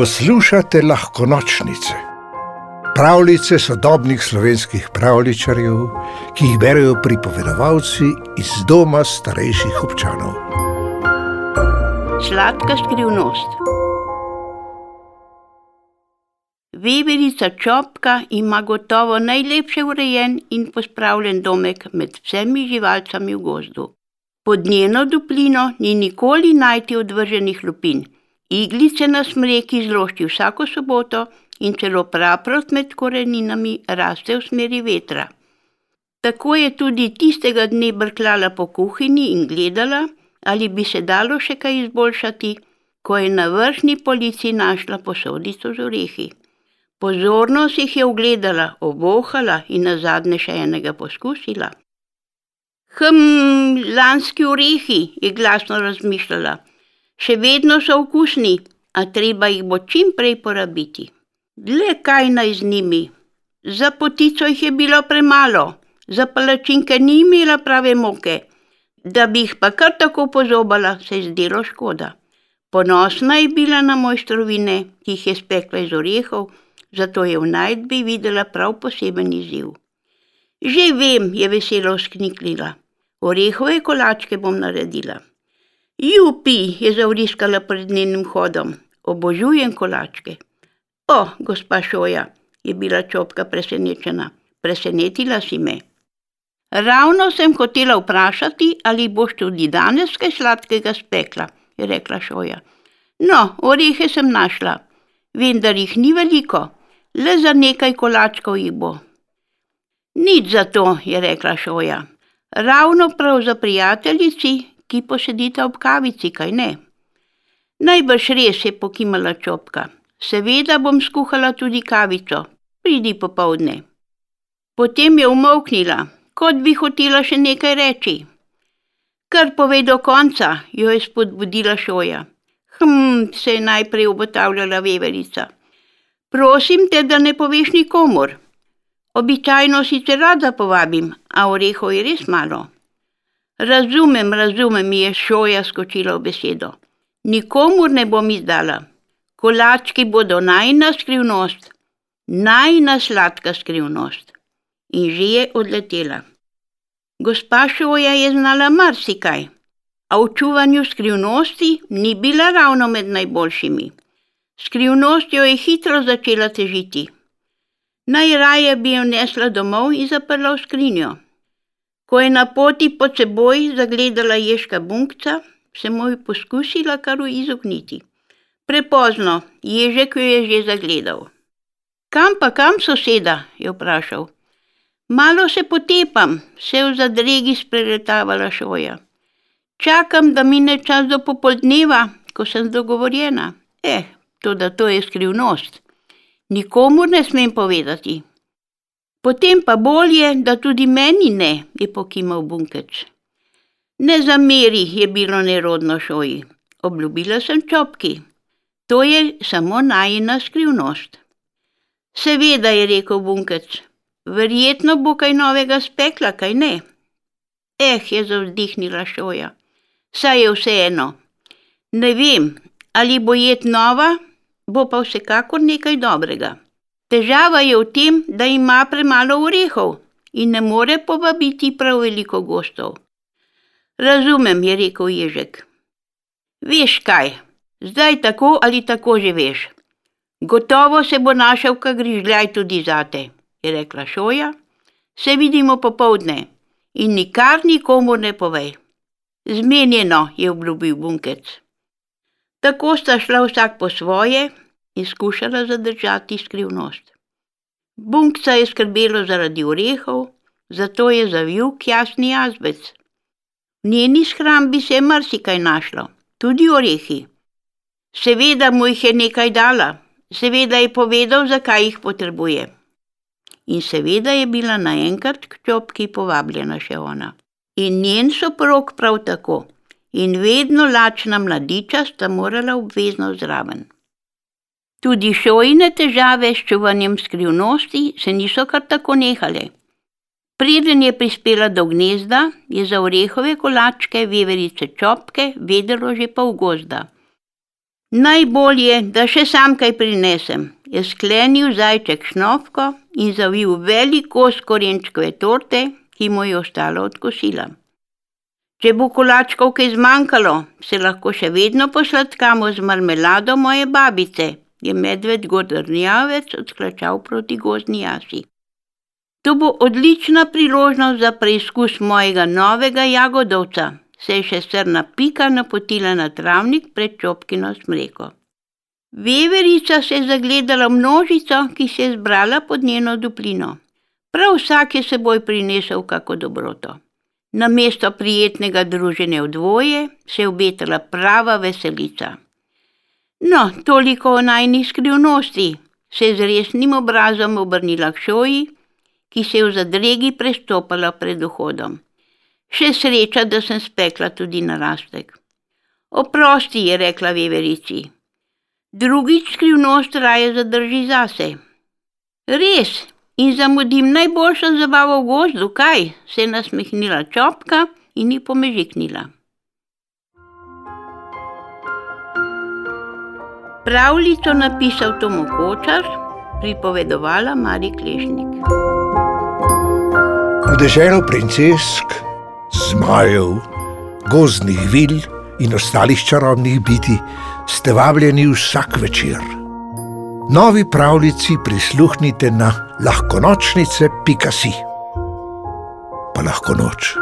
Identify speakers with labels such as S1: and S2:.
S1: Poslušate lahko nočnice, pravljice sodobnih slovenskih pravličarjev, ki jih berijo pripovedovalci iz doma starejših občanov.
S2: Sladka skrivnost. Veverica Čopka ima gotovo najlepše urejen in pospravljen domek med vsemi živalcami v gozdu. Pod njeno duplino ni nikoli najti odvrženih lupin. Iglice na smreki zlošči vsako soboto in celo praprot med koreninami raste v smeri vetra. Tako je tudi tistega dne brklala po kuhinji in gledala, ali bi se dalo še kaj izboljšati, ko je na vršni polici našla posodico z orehi. Pozorno si jih je ogledala, obohala in na zadnje še enega poskusila. Hm, lanski orehi, je glasno razmišljala. Še vedno so okusni, a treba jih bo čim prej porabiti. Le kaj naj z njimi? Za potico jih je bilo premalo, za palačinke ni imela prave moke, da bi jih pa kar tako pozobala, se je zdelo škoda. Ponosna je bila na mojstrovine, ki jih je spekla iz orehov, zato je v najdbi videla prav poseben izziv. Že vem, je veselo skniklila. Orehove kolačke bom naredila. Jupi, je zavriskala pred njenim hodom. Obožujem kolačke. O, gospa Šoja, je bila čopka presenečena. Presenetila si me. Ravno sem hotela vprašati, ali boš tudi danes kaj sladkega spekla, je rekla Šoja. No, orehe sem našla, vendar jih ni veliko, le za nekaj kolačkov jih bo. Nič za to, je rekla Šoja. Ravno prav za prijateljici, ki posedita ob kavici, kaj ne? Najbrž res je pokimala čopka. Seveda bom skuhala tudi kavico, pridi popovdne. Potem je umoknila, kot bi hotela še nekaj reči. Kar pove do konca, jo je spodbudila šoja. Hm, se je najprej obotavljala veverica. Prosim te, da ne poveš nikomor. Običajno sicer rada povabim, a orehov je res malo. Razumem, razumem, mi je šoja skočila v besedo. Nikomur ne bom izdala. Kolački bodo najna skrivnost, najna sladka skrivnost. In že je odletela. Gospa šoja je znala marsikaj, a v čuvanju skrivnosti ni bila ravno med najboljšimi. Skrivnost jo je hitro začela težiti. Najraje bi jo nesla domov in zaprla v skrinjo. Ko je na poti pod seboj zagledala ježka bunkca, se mu je poskusila kar izogniti. Prepozno, ježek jo je že zagledal. Kam pa kam, soseda? je vprašal. Malo se potepam, se v zadregi spreletavala šoja. Čakam, da mine čas do popoldneva, ko sem dogovorjena. Eh, to da to je skrivnost. Nikomur ne smem povedati. Potem pa bolje, da tudi meni ne, je pokimal bunkec. Ne zameri, je bilo nerodno šoji. Obljubila sem čopki. To je samo najina skrivnost. Seveda, je rekel bunkec. Verjetno bo kaj novega spekla, kaj ne? Eh, je zavzdihnila šoja. Saj je vseeno. Ne vem, ali bo jed nova, bo pa vsekakor nekaj dobrega. Težava je v tem, da ima premalo orehov in ne more povabiti prav veliko gostov. Razumem, je rekel Ježek. Veš kaj, zdaj tako ali tako že veš. Gotovo se bo našel kak grižljaj tudi zate, je rekla Šoja. Se vidimo popovdne in nikar nikomu ne povej. Zmenjeno, je obljubil bunkec. Tako sta šla vsak po svoje in skušala zadržati skrivnost. Bunkca je skrbelo zaradi orehov, zato je zavil jasni jazbec. V njeni shrambi se je marsikaj našlo, tudi orehi. Seveda mu jih je nekaj dala, seveda je povedal, zakaj jih potrebuje. In seveda je bila naenkrat k čopki povabljena še ona. In njen soprog prav tako. In vedno lačna mladiča sta morala obvezno zraven. Tudi šojne težave s čuvanjem skrivnosti se niso kar tako nehale. Preden je prispela do gnezda, je za orehove kolačke, veverice čopke, vedelo že pol gozda. Najbolje, da še sam kaj prinesem, je sklenil zajček šnovko in zavil veliko korenčkove torte, ki mu je ostalo od kosila. Če bo kolačkov kaj zmanjkalo, se lahko še vedno posladkamo z marmelado moje babice, je medved godrnjavec odklačal proti gozdni jasi. To bo odlična priložnost za preizkus mojega novega jagodovca, se je še srna pika napotila na travnik pred čopkino smreko. Veverica se je zagledala množico, ki se je zbrala pod njeno duplino. Prav vsak je seboj prinesel kako dobroto. Na mesto prijetnega druženja v dvoje se je obetala prava veselica. No, toliko o najni skrivnosti, se je z resnim obrazom obrnila k šoji, ki se je v zadregi prestopala pred vhodom. Še sreča, da sem spekla tudi narastek. Oprosti, je rekla veverici. Drugič skrivnost raje zadrži zase. Res, in zamudim najboljšo zabavo v gozdu, kaj? se je nasmehnila čopka in ji pomežiknila. Pravljico napisal Tomo Kočar, pripovedovala Mari Klešnik.
S1: V deželo princesk, zmajev, gozdnih vil in ostalih čarobnih biti ste vabljeni vsak večer. Novi pravljici prisluhnite na lahkonočnice.si. Pa lahko noč.